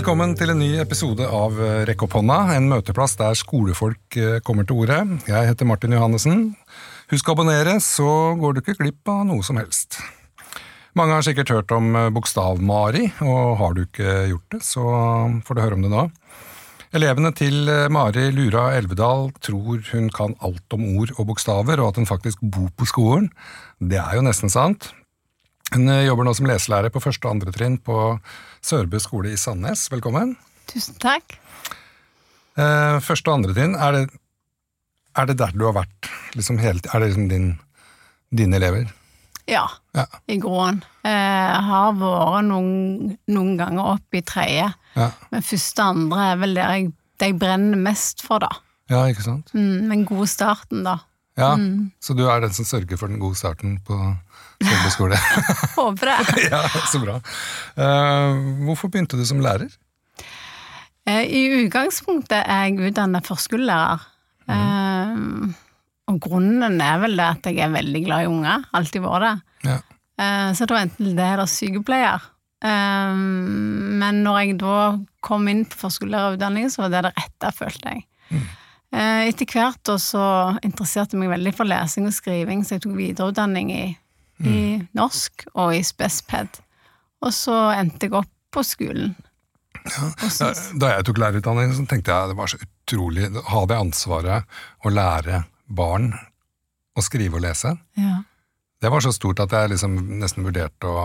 Velkommen til en ny episode av eh, Rekk opp hånda, en møteplass der skolefolk eh, kommer til orde. Jeg heter Martin Johannessen. Husk å abonnere, så går du ikke glipp av noe som helst. Mange har sikkert hørt om eh, Bokstav-Mari, og har du ikke gjort det, så får du høre om det nå. Elevene til Mari Lura Elvedal tror hun kan alt om ord og bokstaver, og at hun faktisk bor på skolen. Det er jo nesten sant. Hun jobber nå som leselærer på første og andre trinn på Sørbø skole i Sandnes. Velkommen. Tusen takk. Eh, første og andre trinn, er det, er det der du har vært liksom hele Er det liksom din, dine elever? Ja, Ja. i Groen. Jeg har vært noen, noen ganger opp i tredje, Ja, men første og andre er vel det jeg, det jeg brenner mest for, da. ja ikke sant? Mm, den gode starten, da. Ja, Så du er den som sørger for den gode starten på Sørbø? Håper det. ja, så bra. Uh, hvorfor begynte du som lærer? Uh, I utgangspunktet er jeg utdannet førskolelærer. Eh, og grunnen er vel det at jeg er veldig glad i unger. Alltid vært det. Ja. Så det var enten det eller sykepleier. Men når jeg da kom inn på førskolelærerutdanningen, så var det det rette, følte jeg. Eh, Etter hvert så interesserte jeg meg veldig for lesing og skriving, så jeg tok videreutdanning i, i norsk og i spesped. Og så endte jeg opp på skolen. Ja. Da, da jeg tok lærerutdanning, så tenkte jeg det var så utrolig å ha det ansvaret å lære barn å skrive og lese. ja. Det var så stort at jeg liksom nesten vurderte å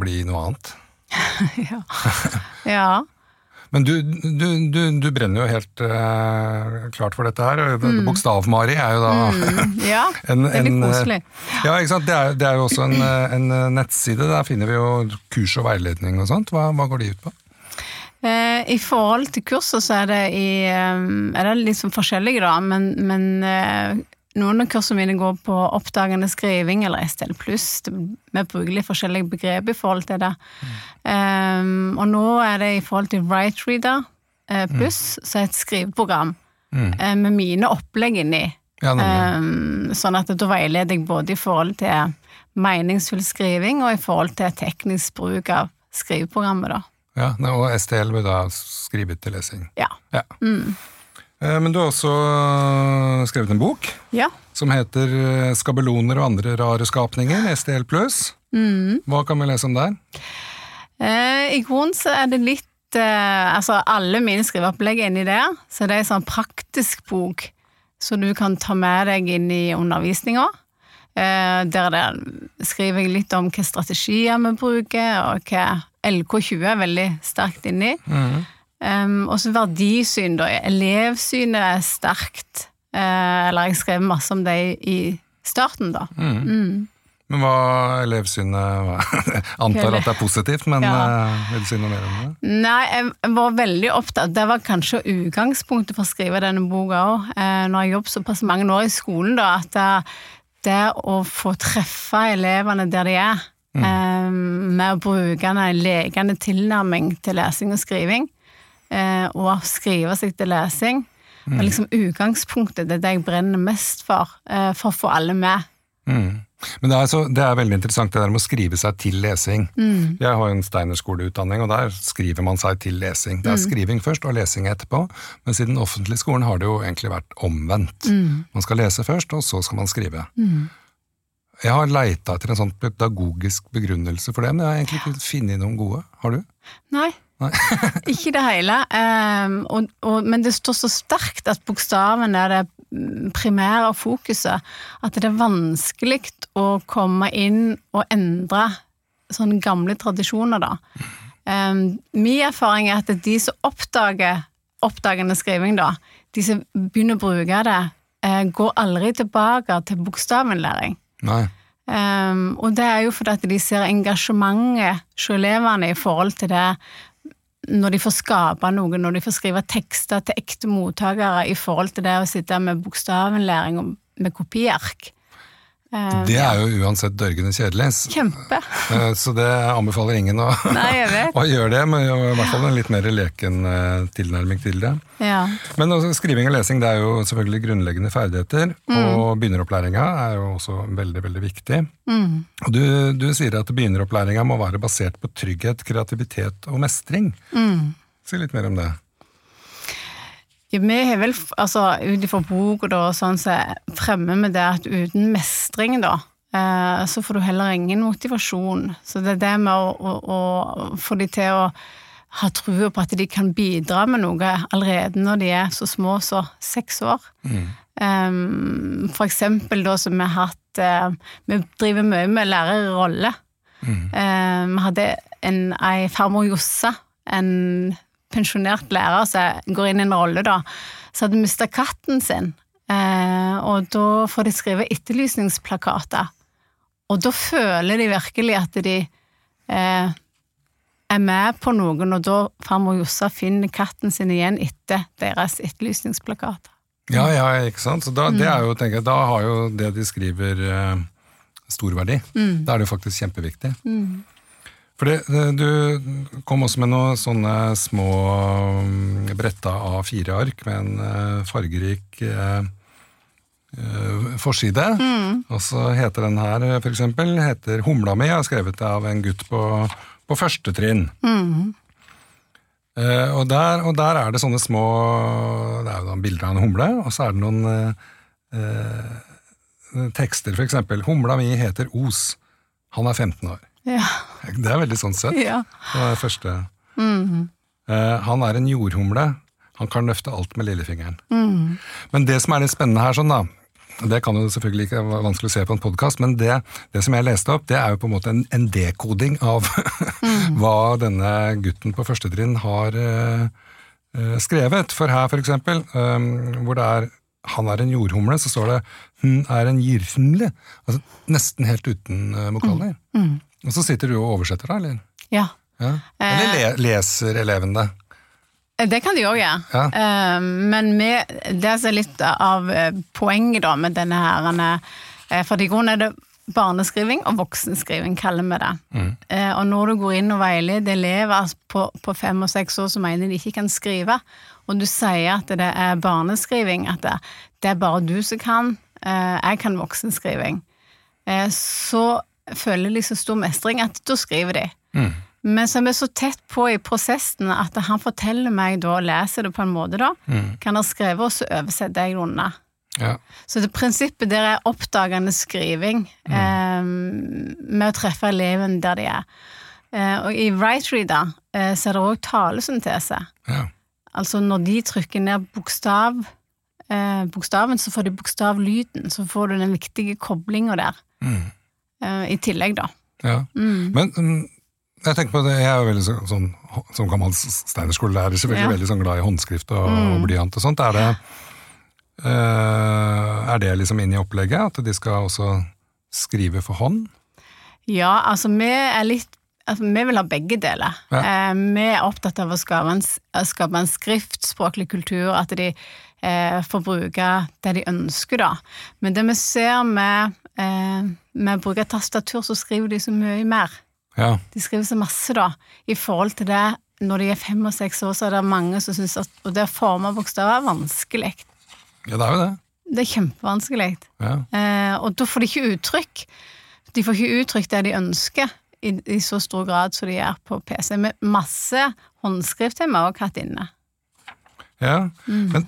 bli noe annet. ja. ja. Men du, du, du, du brenner jo helt uh, klart for dette her. Mm. Bokstav-Mari er jo da Mm, ja. en, Veldig eh, koselig. Ja, ikke sant? Det er, det er jo også en, eh, en nettside. Der finner vi jo kurs og veiledning og sånt. Hva, hva går de ut på? Eh, I forhold til kurset så er det, i, er det litt sånn forskjellige, da, men, men eh, noen av kursene mine går på oppdagende skriving eller STL pluss. Vi bruker litt forskjellige begrep i forhold til det. Eh, og nå er det i forhold til WriteReader+, Reader eh, pluss, så er det et skriveprogram eh, med mine opplegg inni. Ja. Um, sånn at da veileder jeg både i forhold til meningsfull skriving og i forhold til teknisk bruk av skriveprogrammet, da. Ja, og STL vil da skrive til lesing. Ja. Ja. Eh, Men du har også eh, skrevet en bok ja. som heter eh, 'Skabeloner og andre rare skapninger', STL pluss. Hva kan vi lese om der? Eh, I grunnen så er det litt eh, Altså, alle mine skriveopplegg er inni der, så det er en sånn praktisk bok som du kan ta med deg inn i undervisninga. Eh, der det skriver jeg litt om hvilke strategier vi bruker, og hva LK20 er veldig sterkt inni. Um, og så verdisyn, da. Elevsynet er sterkt. Uh, eller jeg skrev masse om det i starten, da. Men hva elevsynet Antar at det er positivt, men Ja. eh, vil du si noe mer om det? Nei, jeg var veldig opptatt Det var kanskje utgangspunktet for å skrive denne boka òg. Eh, når jeg jobbet såpass mange år i skolen, da, at det, det å få treffe elevene der de er, mm. med å bruke en lekende tilnærming til lesing og skriving, eh, og skrive seg til lesing, og liksom utgangspunktet. Det er det jeg brenner mest for, eh, for å få alle med. Mm. Men det er, så, det er veldig interessant det der med å skrive seg til lesing. Jeg har jo en Steiner-skoleutdanning, og der skriver man seg til lesing. Det er skriving først og lesing etterpå, men siden den offentlige skolen har det jo egentlig vært omvendt. Man skal lese først, og så skal man skrive. Jeg har leita etter en sånn pedagogisk begrunnelse for det, men jeg har egentlig ikke funnet noen gode. Har du? Nei. ikke i det hele. Um, og, og, men det står så sterkt at bokstaven er det primære fokuset. At det er vanskelig å komme inn og endre sånne gamle tradisjoner, da. Um, min erfaring er at de som oppdager oppdagende skriving, da, de som begynner å bruke det, uh, går aldri tilbake til bokstavenlæring. Nei. Um, og det er jo fordi at de ser engasjementet hos elevene i forhold til det når de får skape noe, når de får skrive tekster til ekte mottakere i forhold til det å sitte med bokstavenlæring og med kopiark. Eh, Det er jo uansett dørgende kjedelig, Kjempe. eh, så det anbefaler ingen å, Nei, å gjøre det, men i hvert fall en litt mer leken eh, tilnærming til det. Ja. Men også, skriving og lesing det er jo selvfølgelig grunnleggende ferdigheter, og begynneropplæringa er jo også veldig veldig viktig. Mm. Du, du sier at begynneropplæringa må være basert på trygghet, kreativitet og mestring. Mm. Si litt mer om det. Ja, Vi har vel, altså ut ifra boka da, sånn så fremmer vi det at uten mestring, da, eh, så får du heller ingen motivasjon. Så det er det med å, å, å få de til å ha trua på at de kan bidra med noe allerede når de er så små så seks år. Um, for eksempel da som vi har hatt eh, Vi driver mye med lærerrolle. Eh, vi hadde en, ei farmor Jossa, en pensjonert lærer som går inn i en rolle da, som hadde mista katten sin. Eh, og da får de skrive etterlysningsplakater. Og da føler de virkelig at de eh, er med på noen, og da farmor Jossa finner katten sin igjen etter deres etterlysningsplakater. Ja, ja, ikke sant? Så da, det er jo, tenker jeg, da har jo det de skriver eh, stor verdi. Da er det jo faktisk kjempeviktig. For det, det, du kom også med noen sånne små mm, bretta av fire ark med en eh, fargerik forside. Mm. Og så heter den her, for eksempel, heter Humla mi, og er skrevet av en gutt på, på første trinn. Eh, og, der, og der er det sånne små Det er jo da bilder av en humle, og så er det noen eh, eh, tekster, for eksempel. Humla mi heter Os. Han er 15 år. Ja. Det er veldig sånn søtt. ja. Det var det første. Eh, han er en jordhumle. Han kan løfte alt med lillefingeren. Men det som er litt spennende her, sånn da, det kan jo selvfølgelig ikke være vanskelig å se på en podkast, men det, det som jeg leste opp, det er jo på en måte en, en dekoding av hva denne gutten på første trinn har uh, uh, skrevet. For her, for eksempel, um, hvor det er han er en jordhumle, så står det hun er en jirhumle. Altså nesten helt uten uh, vokaler. Og så sitter du og oversetter, da, eller? ja. Ja. Eller le leser eleven det? Det kan de òg gjøre. Ja. Eh, Men med, det som er litt av eh, poenget da med denne her eh, For i grunnen er det barneskriving og voksenskriving, kaller vi det. Mm. Og når du går inn og veileder elever på, på fem og seks år som mener de ikke kan skrive, og du sier at det er barneskriving, at det, det er bare du som kan, eh, jeg kan voksenskriving, eh, så føler de så stor mestring at da skriver de. Men så er vi så tett på i prosessen at han forteller meg da, leser det på en måte da, kan ha skrevet, og så oversetter jeg det unna. Ja. Så det prinsippet der er oppdagende skriving, eh, med å treffe eleven der de er. Eh, og i WriteReader eh, så er det òg talesyntese. ja. Altså når de trykker ned bokstav, eh, bokstaven, så får du bokstavlyden, så får du den viktige koblinga der. Eh, I tillegg, da. ja. Men mm, jeg tenker på det, jeg er jo veldig så, sånn, som gammel Steinerskolelærer, selvfølgelig Ja. veldig sånn glad i håndskrift og, og blyant og sånt. Er det, eh, er det liksom inn i opplegget, at de skal også skrive for hånd? Ja, altså vi er litt altså, Vi vil ha begge deler. Ja. Eh, vi er opptatt av å skape en, skape en skriftspråklig kultur, at de eh, får bruke det de ønsker, da. Men det vi ser med, eh, med å bruke tastatur, så skriver de så mye mer. Ja. De skriver så masse, da. I forhold til det, når de er fem og seks år, så er det mange som syns at og det å forme bokstaver er vanskelig. ja, det er jo det. Det er kjempevanskelig. Ja. Eh, og da får de ikke uttrykk. De får ikke uttrykt det de ønsker i, i så stor grad som de gjør på PC. Med masse håndskrift har vi også hatt inne. ja. Men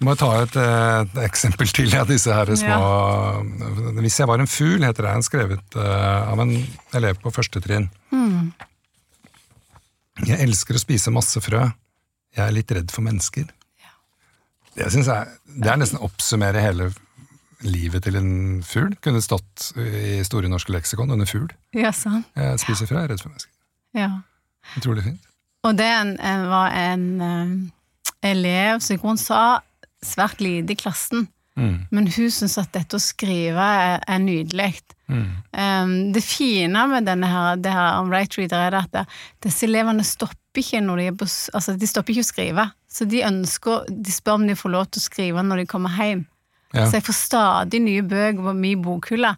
må jeg ta et, eh, et eksempel til av disse her små Hvis jeg var en fugl, heter det en skrevet uh, av en elev på første trinn. Jeg elsker å spise masse frø. Jeg er litt redd for mennesker. Det synes jeg, det er nesten å oppsummere hele livet til en fugl. Kunne stått i Store norske leksikon under fugl. Ja, sant. Jeg spiser frø, jeg er redd for mennesker. Ja. Utrolig fint. Og det en, var en eh, elev som hun sa svært lite i klassen, Mm. men hun syns at dette å skrive er, er nydelig. Mm. Um, det fine med denne her, det her om Right Reader er at det, disse elevene stopper ikke når de er på, altså de stopper ikke å skrive. Så de ønsker, de spør om de får lov til å skrive når de kommer hjem. Ja. Så jeg får stadig nye bøker på min bokhylle,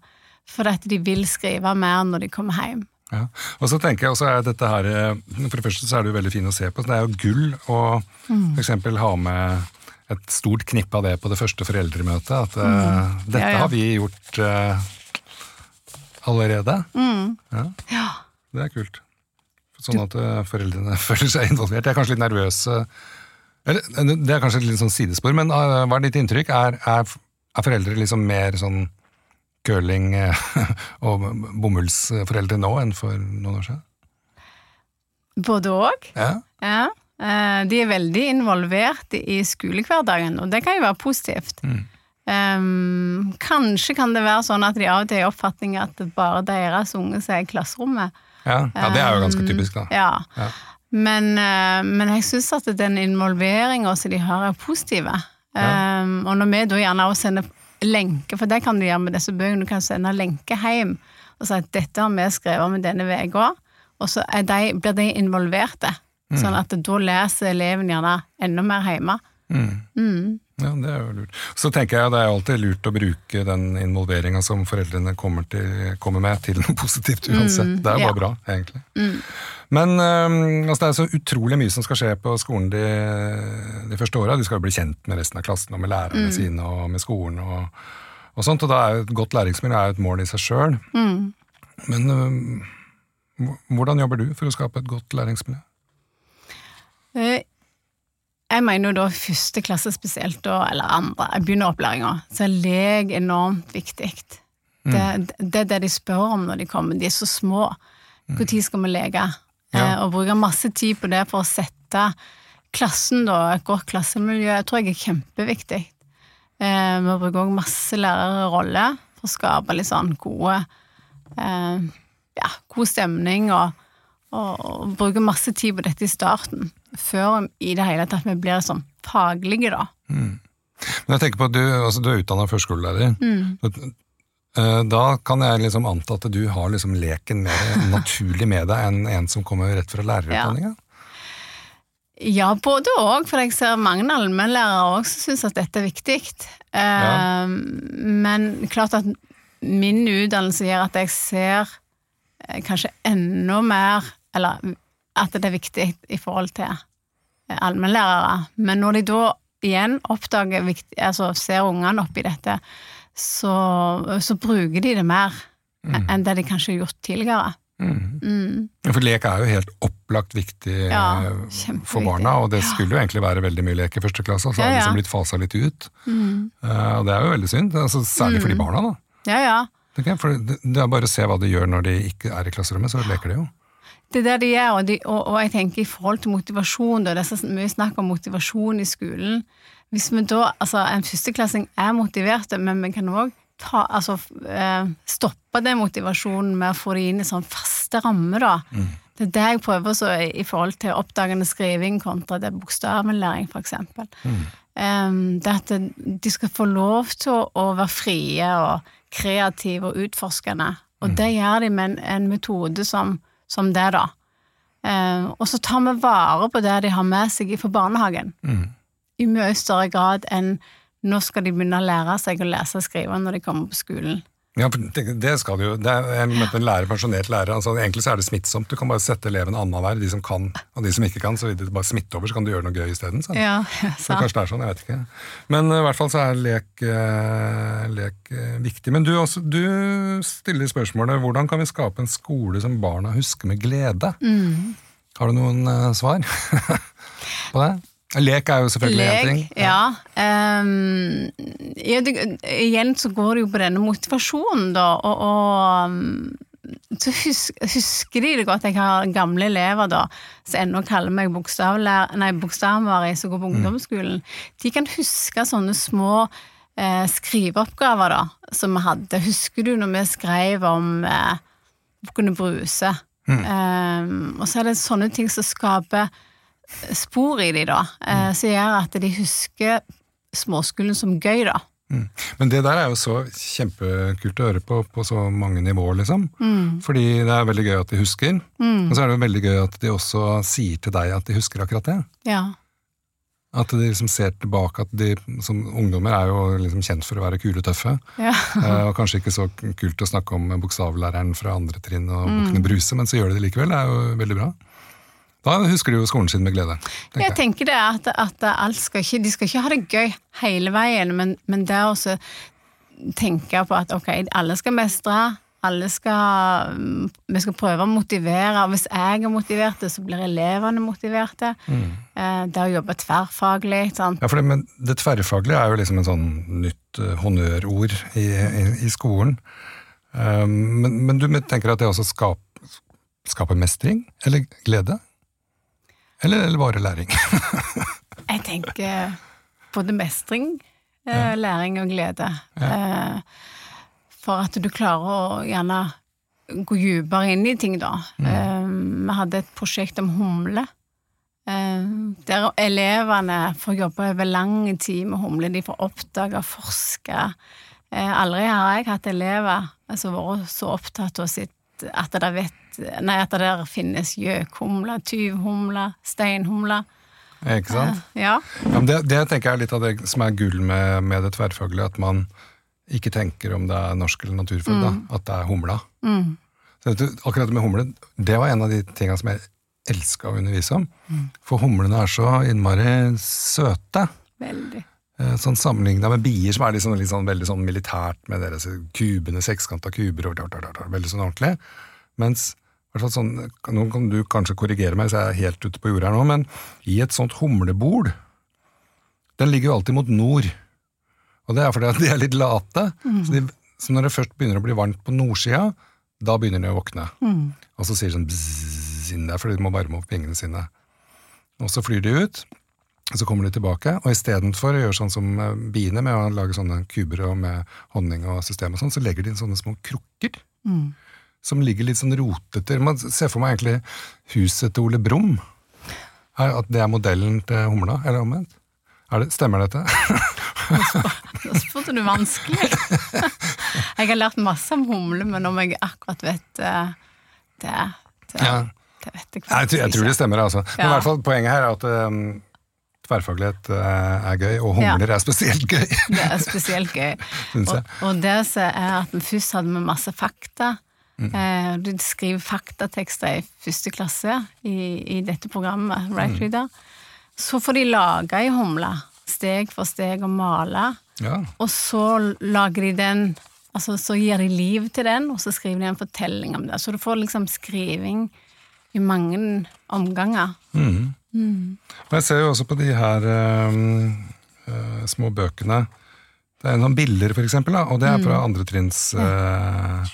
for at de vil skrive mer når de kommer hjem. Ja. Og så tenker jeg også er dette her eh, For det første så er det jo veldig fint å se på. Det er jo gull å Mm. eksempel ha med et stort knippe av det på det første foreldremøtet. At eh, dette Mm. Ja, ja. har vi gjort uh, allerede. Mm. Ja, Ja. det er kult. Sånn at eh, foreldrene føler seg involvert. De er kanskje litt nervøs. eh, Eller, det er kanskje et litt sånn sidespor, men hva er ditt inntrykk? Er, er, er foreldre liksom mer sånn curling- og bomullsforeldre nå enn for noen år siden? Både òg. Ja. Ja. Eh, De er veldig involvert i skolehverdagen, og det kan jo være positivt. Mm. Um, kanskje kan det være sånn at de av og til har oppfatning at det bare deres unge som er i klasserommet. Ja, ja, det er jo ganske typisk, da. Ja. Ja. Men, eh, men jeg syns at den involveringa som de har, er positive. Ja. Um, og når vi da gjerne også sender lenke, for det kan du gjøre med disse bøkene, du kan sende lenke hjem og si at dette har vi skrevet om denne uka, og så de, blir de involverte. Mm. Sånn at da leser eleven gjerne enda mer hjemme. Mm. Mm. Ja, det er jo lurt. Så tenker jeg det er alltid lurt å bruke den involveringa som foreldrene kommer, til, kommer med, til noe positivt uansett. Mm, det er jo ja. bare bra, egentlig. Mm. Men øhm, altså, det er så utrolig mye som skal skje på skolen de, de første åra. De skal jo bli kjent med resten av klassen og med lærerne Mm. sine og med skolen. og, og sånt, og da er jo Et godt læringsmiljø er jo et mål i seg sjøl. Mm. Men øh, hvordan jobber du for å skape et godt læringsmiljø? Eh, Jeg mener jo da første klasse spesielt, da, eller andre, begynneropplæringa, så er lek enormt viktig. Det, det er det de spør om når de kommer. De er så små. Når skal vi leke? Ja. Eh, og bruke masse tid på det for å sette klassen, da, et godt klassemiljø, jeg tror jeg er kjempeviktig. Eh, vi bruker òg masse lærerrolle for å skape litt sånn gode eh, ja, god stemning og, og, og bruke masse tid på dette i starten, før i det hele tatt vi blir sånn faglige, da. Men jeg tenker på at Du, altså, du er utdanna førskolelærer. Mm. Eh, Da kan jeg liksom anta at du har liksom leken mer naturlig med deg enn en som kommer rett fra lærerutdanninga? Ja, både òg, for jeg ser mange allmennlærere òg som syns at dette er viktig. Ja. Men klart at min utdannelse gjør at jeg ser eh, kanskje enda mer Eller at det er viktig i forhold til eh, allmennlærere. Men når de da igjen oppdager viktig, altså ser ungene oppi dette, så, så bruker de det mer enn det de kanskje har gjort tidligere. Mm. Mm. For lek er jo helt opplagt viktig Ja, eh, for barna, og det skulle jo egentlig være veldig mye lek i første klasse, og så har det liksom blitt fasa litt ut. Mm. Eh, Og det er jo veldig synd, altså, særlig for de barna. da. Ja, ja. For det, det er bare å se hva de gjør når de ikke er i klasserommet, så leker de jo. Det er det de gjør, og, de, og, og jeg tenker i forhold til motivasjon, da, det er så mye snakk om motivasjon i skolen. Hvis vi da, altså En førsteklassing er motiverte, men vi kan òg altså, eh, stoppe den motivasjonen med å få det inn i sånn faste rammer, da. Det er det jeg prøver så i forhold til oppdagende skriving kontra det bokstavenlæring, for eksempel. Um, det at de skal få lov til å, være frie og kreative og utforskende. Og det gjør de med en, en metode som, som det, da. Eh, og så tar vi vare på det de har med seg fra barnehagen, Mm. i mye større grad enn nå skal de begynne å lære seg å lese og skrive når de kommer på skolen. Ja, det, skal du jo. Det er, en, en lærer, pensjonert lærer. altså Egentlig så er det smittsomt. Du kan bare sette elevene annenhver. De som kan, og de som ikke kan. Så vil det bare smitte over, så kan du gjøre noe gøy isteden. Sånn. Ja, Så kanskje det er sånn, jeg vet ikke. Men eh, i hvert fall så er lek, eh, lek eh, viktig. Men du, også, du stiller spørsmålet hvordan kan vi skape en skole som barna husker med glede? Mm. Har du noen eh, svar på det? Lek er jo selvfølgelig én ting. Ja. ja. Um, ja det, igjen så går det jo på denne motivasjonen, da, og, og um, så husker, husker de det godt. Jeg har gamle elever da, som ennå kaller meg bokstavmari, som går på ungdomsskolen. De kan huske sånne små eh, skriveoppgaver da, som vi hadde. Husker du når vi skrev om eh, Bukkene Bruse? Ehm, og så er det sånne ting som skaper spor i de da, eh, som gjør at de husker småskolen som gøy, da. Mm. Men det der er jo så kjempekult å høre på på så mange nivåer, liksom. Mm. Fordi det er veldig gøy at de husker, og så er det jo veldig gøy at de også sier til deg at de husker akkurat det. Ja. At de liksom ser tilbake at de som ungdommer er jo liksom kjent for å være kule og tøffe. Ja. Eh, og kanskje ikke så kult å snakke om bokstavlæreren fra andre trinn og bukkene Bruse, men så gjør de det likevel. Det er jo veldig bra. Da husker de jo skolen sin med glede. tenker Jeg tenker det at, at alt skal ikke, de skal ikke ha det gøy hele veien, men, men det å tenke på at ok, alle skal mestre, alle skal Vi skal prøve å motivere. og Hvis jeg er motivert, så blir elevene motiverte. Mm. Det å jobbe tverrfaglig. Sant? Ja, for det, men det tverrfaglige er jo liksom en sånn nytt eh, honnørord i, i, i skolen. Eh, men, men du tenker at det også skaper, skaper mestring? Eller glede? Eller, eller bare læring? Jeg tenker både mestring, ja. læring og glede. Ja. For at du klarer å gjerne gå dypere inn i ting, da. Mm. Vi hadde et prosjekt om humle. eh, Der elevene får jobbe over lang tid med humle. De får oppdage og forske. Eh, Aldri har jeg hatt elever som har vært så opptatt av sitt at de vet, nei, at det der finnes gjøkhumle, tyvhumle, steinhumle. Ikke sant? Ja. Ja, men det, det tenker jeg er litt av det som er gull med, med det tverrfaglige, at man ikke tenker om det er norsk eller naturfag, da, at det er humla. Mm. Så du, akkurat det med humle, det var en av de tingene som jeg elska å undervise om. For humlene er så innmari søte. Veldig. Eh, Sånn Sammenligna med bier, som er liksom, liksom, veldig sånn militært med deres kubene, sekskanta kuber, og veldig sånn ordentlig. Mens sånn, Nå kan du kanskje korrigere meg hvis jeg er helt ute på jordet her nå, men i et sånt humlebol Den ligger jo alltid mot nord. Og det er fordi at de er litt late. Så, de, så når det først begynner å bli varmt på nordsida, da begynner de å våkne. Og så sier de sånn bzzz inn der, for de må varme opp vingene sine. Og så flyr de ut, og så kommer de tilbake, og istedenfor å gjøre sånn som eh, biene, med å lage sånne kuber og med honning og system og sånn, så legger de inn sånne små krukker. Som ligger litt sånn rotete. Man ser for meg egentlig huset til Ole Brumm. At det er modellen til humla, eller omvendt. Det, stemmer dette? Nå spurte du vanskelig. Jeg har lært masse om humle, men om jeg akkurat vet eh, det, det, Ja. det vet jeg faktisk jeg, tror- jeg tror det stemmer, altså. Men i hvert fall poenget her er at um, tverrfaglighet eh, er gøy, og humler er spesielt gøy. Det er spesielt gøy. Og, og det som er at vi først hadde med masse fakta. Mm. Du skriver faktatekster i første klasse i, i dette programmet, Mm. Right Reader. Så får de lage ei humle, steg for steg, og male. Ja. Og så lager de den Altså, så gir de liv til den, og så skriver de en fortelling om det. Så du får liksom skriving i mange omganger. Og jeg ser jo også på de her um, eh, små bøkene. Det er noen bilder, for eksempel, da, og det er fra andretrinns uh,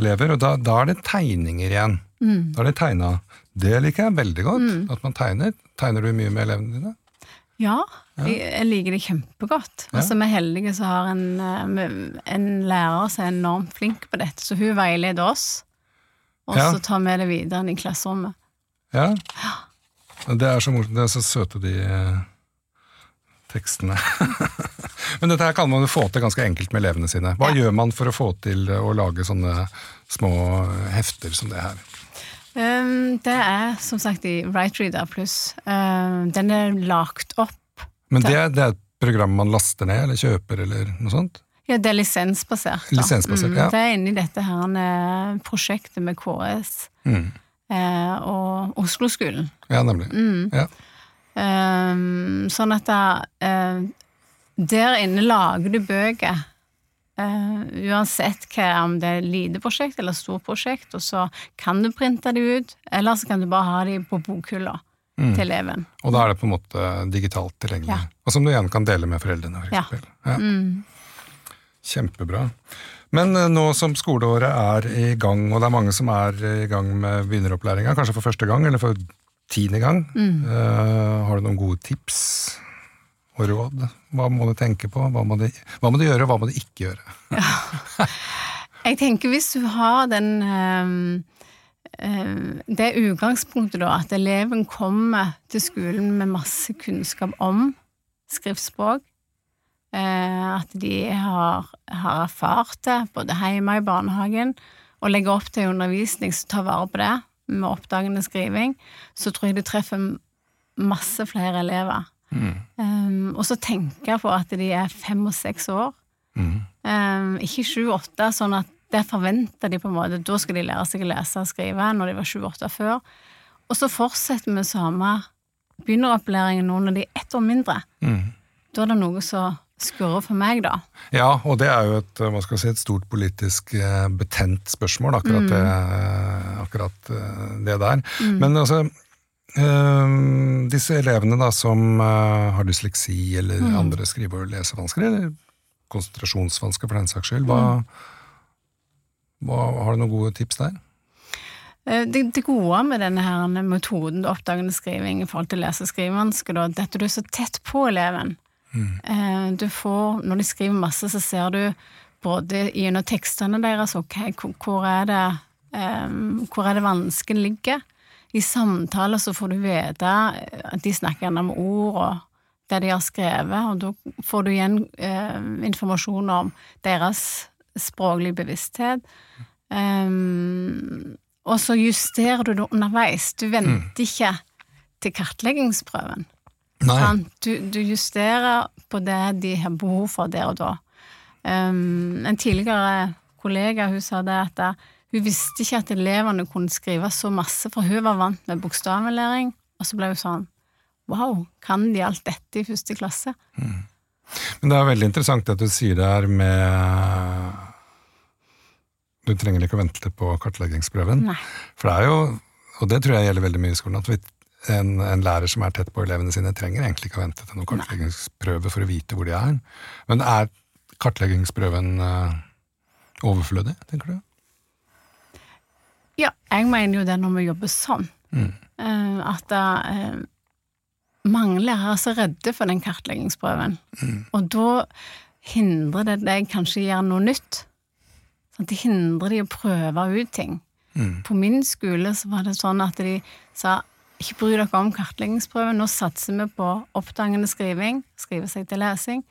elever. Og da, da er det tegninger igjen. Da er det tegna. Det liker jeg veldig godt. At man tegner. Tegner du mye med elevene dine? Ja, Jeg, jeg liker det kjempegodt. Og så er vi heldige som har en, eh, en lærer som er enormt flink på dette, så hun veileder oss. Og Ja. så tar vi det videre inn i klasserommet. Ja. Det er så morsomt. Det er så søte, de eh, tekstene. Men dette her kan man jo få til ganske enkelt med elevene sine. Hva gjør man for å få til å lage sånne små hefter som det her? Um, det er som sagt i WriteReader Reader pluss. Um, den er lagt opp. Men det, det er et program man laster ned eller kjøper eller noe sånt? Ja, det er lisensbasert. Lisensbasert, ja. Det er inni dette her eh, prosjektet med KS Mm. eh, og Oslo-skolen. Ja, nemlig. Mm. Ja. Um, sånn at da, uh, der inne lager du bøker. Uh, uansett hva, om det er lite prosjekt eller stort prosjekt, og så kan du printe de ut, eller så kan du bare ha de på bokhylla til eleven. Og da er det på en måte digitalt tilgjengelig. Ja. Og som du igjen kan dele med foreldrene, for Ja. eksempel. Mm. Kjempebra. Men eh, nå som skoleåret er i gang, og det er mange som er i gang med begynneropplæringa, kanskje for første gang eller for tiende gang, eh, har du noen gode tips og råd? Hva må du tenke på? Hva må du, hva må du gjøre, og hva må du ikke gjøre? Jeg tenker hvis du har den um, ehm, det utgangspunktet da, at eleven kommer til skolen med masse kunnskap om skriftspråk, at de har, har erfart det både hjemme og i barnehagen, og legger opp til undervisning som tar vare på det, med oppdagende skriving, så tror jeg du treffer masse flere elever. Um, og så tenke på at de er fem og seks år. Um, ikke sju-åtte, sånn at det forventer de på en måte. Da skal de lære seg å lese og skrive når de var sju-åtte før. Og så fortsetter vi samme begynneropplæringen nå når de er ett år mindre. Da er det noe som skurrer for meg, da. Ja, og det er jo et, hva skal jeg si, et stort politisk eh, betent spørsmål, akkurat, det, akkurat eh, det der. Men altså eh, disse elevene da som har dysleksi eller andre skrive- og lesevansker, eller konsentrasjonsvansker for den saks skyld, hva, hva, har du noen gode tips der? Det, det gode med denne her metoden oppdagende skriving i forhold til lese- og skrivevansker, da, er at du er så tett på eleven. Eh, Du får, når de skriver masse, så ser du både gjennom tekstene deres ok, hvor- er det eh, hvor er det vansken ligger. I samtaler så får du vite at de snakker gjerne med ord og det de har skrevet, og da får du igjen eh, informasjon om deres språklige bevissthet. Um, og så justerer du det underveis. Du venter ikke til kartleggingsprøven. Du, du justerer på det de har behov for der og da. Um, en tidligere kollega hun sa det at uh, hun visste ikke at elevene kunne skrive så masse, for hun var vant med bokstavlæring, og så ble hun sånn Wow, kan de alt dette i første klasse? Men det er veldig interessant at du sier det her med Du trenger ikke å vente på kartleggingsprøven. Nei. For det er jo, og det tror jeg gjelder veldig mye i skolen, at vi, en, en lærer som er tett på elevene sine, trenger egentlig ikke å vente til noen kartleggingsprøve for å vite hvor de er. Men er kartleggingsprøven uh, overflødig, tenker du? Ja, jeg mener jo det når vi jobber sånn. Eh, at uh, mange lærere er så redde for den kartleggingsprøven. Og da hindrer det deg kanskje å gjøre noe nytt. Sånn, det hindrer de å prøve ut ting. På min skole så var det sånn at de sa ikke bry dere om kartleggingsprøven, nå satser vi på oppdagende skriving, skrive seg til lesing,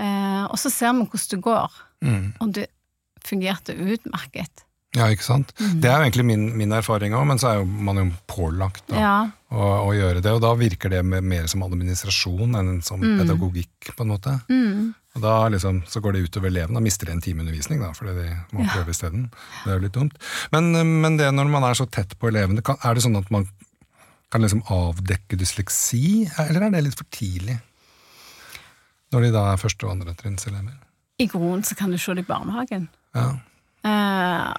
eh, og så ser vi hvordan det går. Og det fungerte utmerket. Ja, ikke sant? Det er jo egentlig min, min erfaring òg, men så er jo man jo pålagt da, Ja. å, å gjøre det, og da virker det mer som administrasjon enn som pedagogikk, på en måte. Og da liksom, så går det utover elevene, da mister de en time undervisning, da, fordi de må prøve isteden. Det er jo litt dumt. Men, men det når man er så tett på elevene, kan, er det sånn at man kan liksom avdekke dysleksi, eller er det litt for tidlig? Når de da er første- og andretrinnselever? I grunnen så kan du se det i barnehagen. Ja. Eh,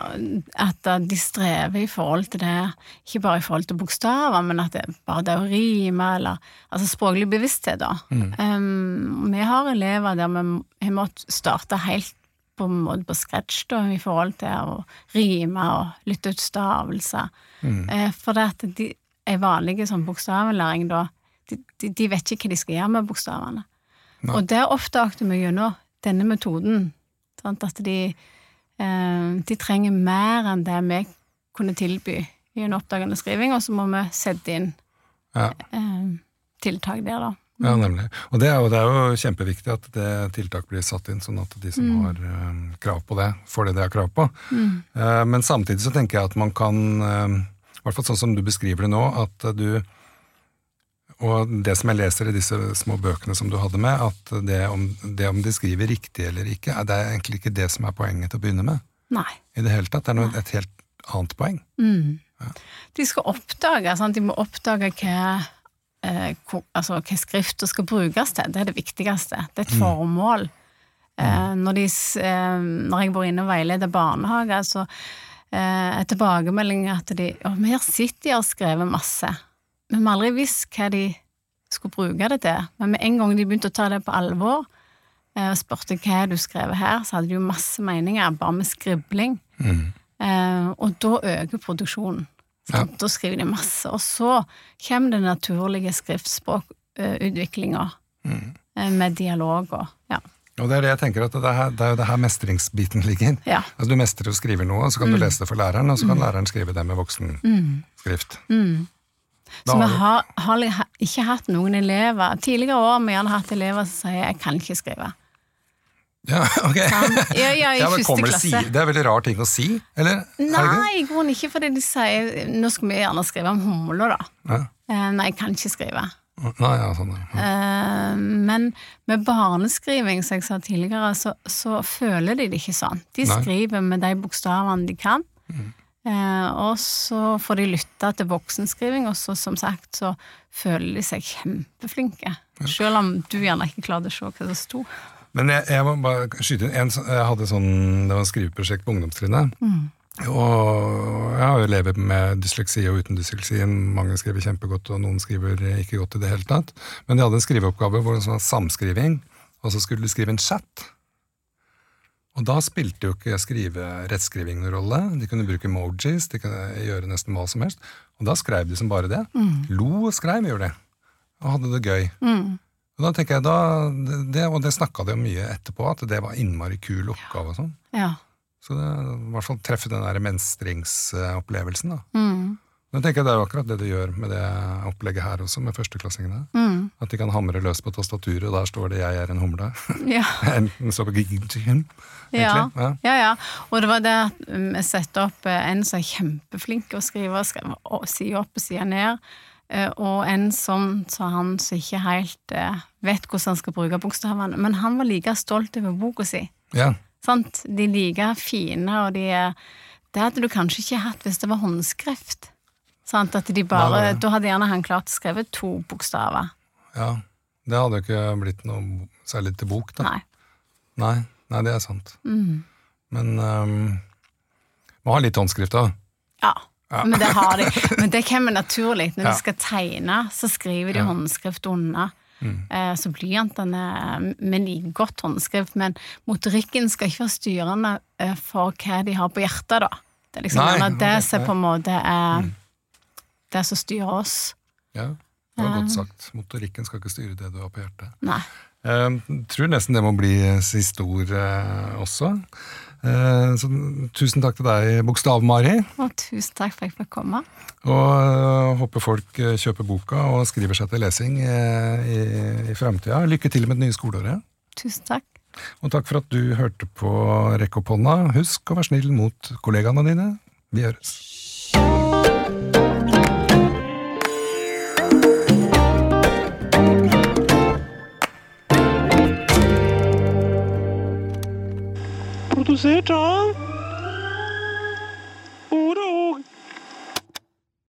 at de strever i forhold til det, ikke bare i forhold til bokstaver, men at det bare det å rime, eller altså språklig bevissthet, da. Um, vi har elever der vi har måttet starte helt på en måte på scratch, da, i forhold til å rime og lytte ut stavelser. Eh, for det at de er vanlige sånn bokstavlæring, da, de, de, de vet ikke hva de skal gjøre med bokstavene. Nei. Og det oppdaget vi gjennom denne metoden. Sant? At de, eh, de trenger mer enn det vi kunne tilby en oppdagende skriving, og så må vi sette inn ja. eh, tiltak der, da. Ja, nemlig. Og det er, jo, det er jo kjempeviktig at det tiltak blir satt inn, sånn at de som har eh, krav på det, får det de har krav på. Eh, men samtidig så tenker jeg at man kan, eh, i hvert fall sånn som du beskriver det nå, at du og det som jeg leser i disse små bøkene som du hadde med, at det om, det om de skriver riktig eller ikke, det er egentlig ikke det som er poenget til å begynne med. Nei. I det hele tatt. Det er noe, et helt annet poeng. De skal oppdage, sant? de må oppdage hva, eh, hvor, altså, hva skrifta skal brukes til. Det er det viktigste. Det er et formål. Eh, når, de, eh, når jeg bor inne og veileder barnehager, så eh, tilbakemelding at de Å, vi har sett de har skrevet masse, men vi har aldri visst hva de skulle bruke det til. Men med en gang de begynte å ta det på alvor, eh, og spurte hva du skrev her, så hadde de jo masse meninger, bare med skribling. Eh, og da øker produksjonen. Ja. Da skriver de masse. Og så kommer den naturlige skriftspråkutviklinga eh, med dialoger. ja. Og det er det jeg tenker at det er, det er jo det her mestringsbiten ligger. Ja. Altså Du mestrer å skrive noe, så kan du lese det for læreren, og så kan læreren skrive det med voksenskrift. Så Da vi har har, har ikke hatt noen elever Tidligere år har vi gjerne hatt elever som sier 'jeg kan ikke skrive'. Ja, ok. Ja, ja, i Ja, første kommer det, klasse. si, det er veldig rar ting å si, eller? Er? Nei, i grunnen ikke, fordi de sier 'nå skal vi gjerne skrive om humler', da. Ja. Eh, nei, jeg kan ikke skrive. Nei, ja, sånn, ja. Uh, men med barneskriving, som jeg sa tidligere, så, så føler de det ikke sånn. De Nei. skriver med de bokstavene de kan. Eh, og så får de lytte til voksenskriving, og så som sagt så føler de seg kjempeflinke. Selv om du gjerne ikke klarte å se hva det sto. Men jeg, jeg må bare skyte inn en, Jeg hadde sånn, det var et skriveprosjekt på ungdomstrinnet. Og jeg har jo elever med dysleksi og uten dysleksi. Mange skriver kjempegodt, og noen skriver ikke godt i det hele tatt. Men de hadde en skriveoppgave hvor det var samskriving, og så skulle de skrive en chat. Og da spilte jo ikke skrive rettskriving noen rolle. De kunne bruke emojis, de kunne gjøre nesten hva som helst. Og da skrev de som bare det. Lo og skrev, gjorde de. Og hadde det gøy. Og da tenker jeg da, det, Og det snakka de om mye etterpå, at det var innmari kul oppgave og sånn. Ja. Så det, i hvert fall treffe den der mestringsopplevelsen. da. Mm. Jeg tenker Det er jo akkurat det du gjør med det opplegget her også, med førsteklassingene. Mm. At de kan hamre løs på tastaturet, og der står det 'jeg er en humle'. Ja. Enten så på gigen, Ja. Ja. ja, ja. Og det var det at vi satte opp eh, en som er kjempeflink til å skrive, skrive side opp og side ned, eh, og en som sa han som ikke helt eh, vet hvordan han skal bruke bokstavene. Men han var like stolt over boka si. ja. Sant? De er like fine, og de er Det hadde du kanskje ikke hatt hvis det var håndskrift. Sant? At de bare, Nei, nei. Da hadde gjerne han klart å skrive to bokstaver. ja. Det hadde jo ikke blitt noe særlig til bok, da. Nei. Nei, Nei det er sant. Mm. Men um, må ha litt håndskrift, da. Ja. Men det har de. Men det kommer naturlig. Når Ja. de skal tegne, så skriver de Ja. håndskrift unna. Mm. Eh, Så blyantene Vi liker godt håndskrift, men motorikken skal ikke være styrende eh, for hva de har på hjertet, da. Det er liksom Nei, det som på en måte er det som styrer oss. Ja, det var godt sagt. Motorikken skal ikke styre det du har på hjertet. Nei. Jeg tror nesten det må bli siste ord eh, også. Eh, så tusen takk til deg, Bokstav-Mari. Og tusen takk for at jeg fikk komme. Og eh, håper folk eh, kjøper boka og skriver seg til lesing i, i framtida. Lykke til med det nye skoleåret. Tusen takk. Og takk for at du hørte på Rekk opp hånda. Husk å være snill mot kollegaene dine. Vi høres. Produsert av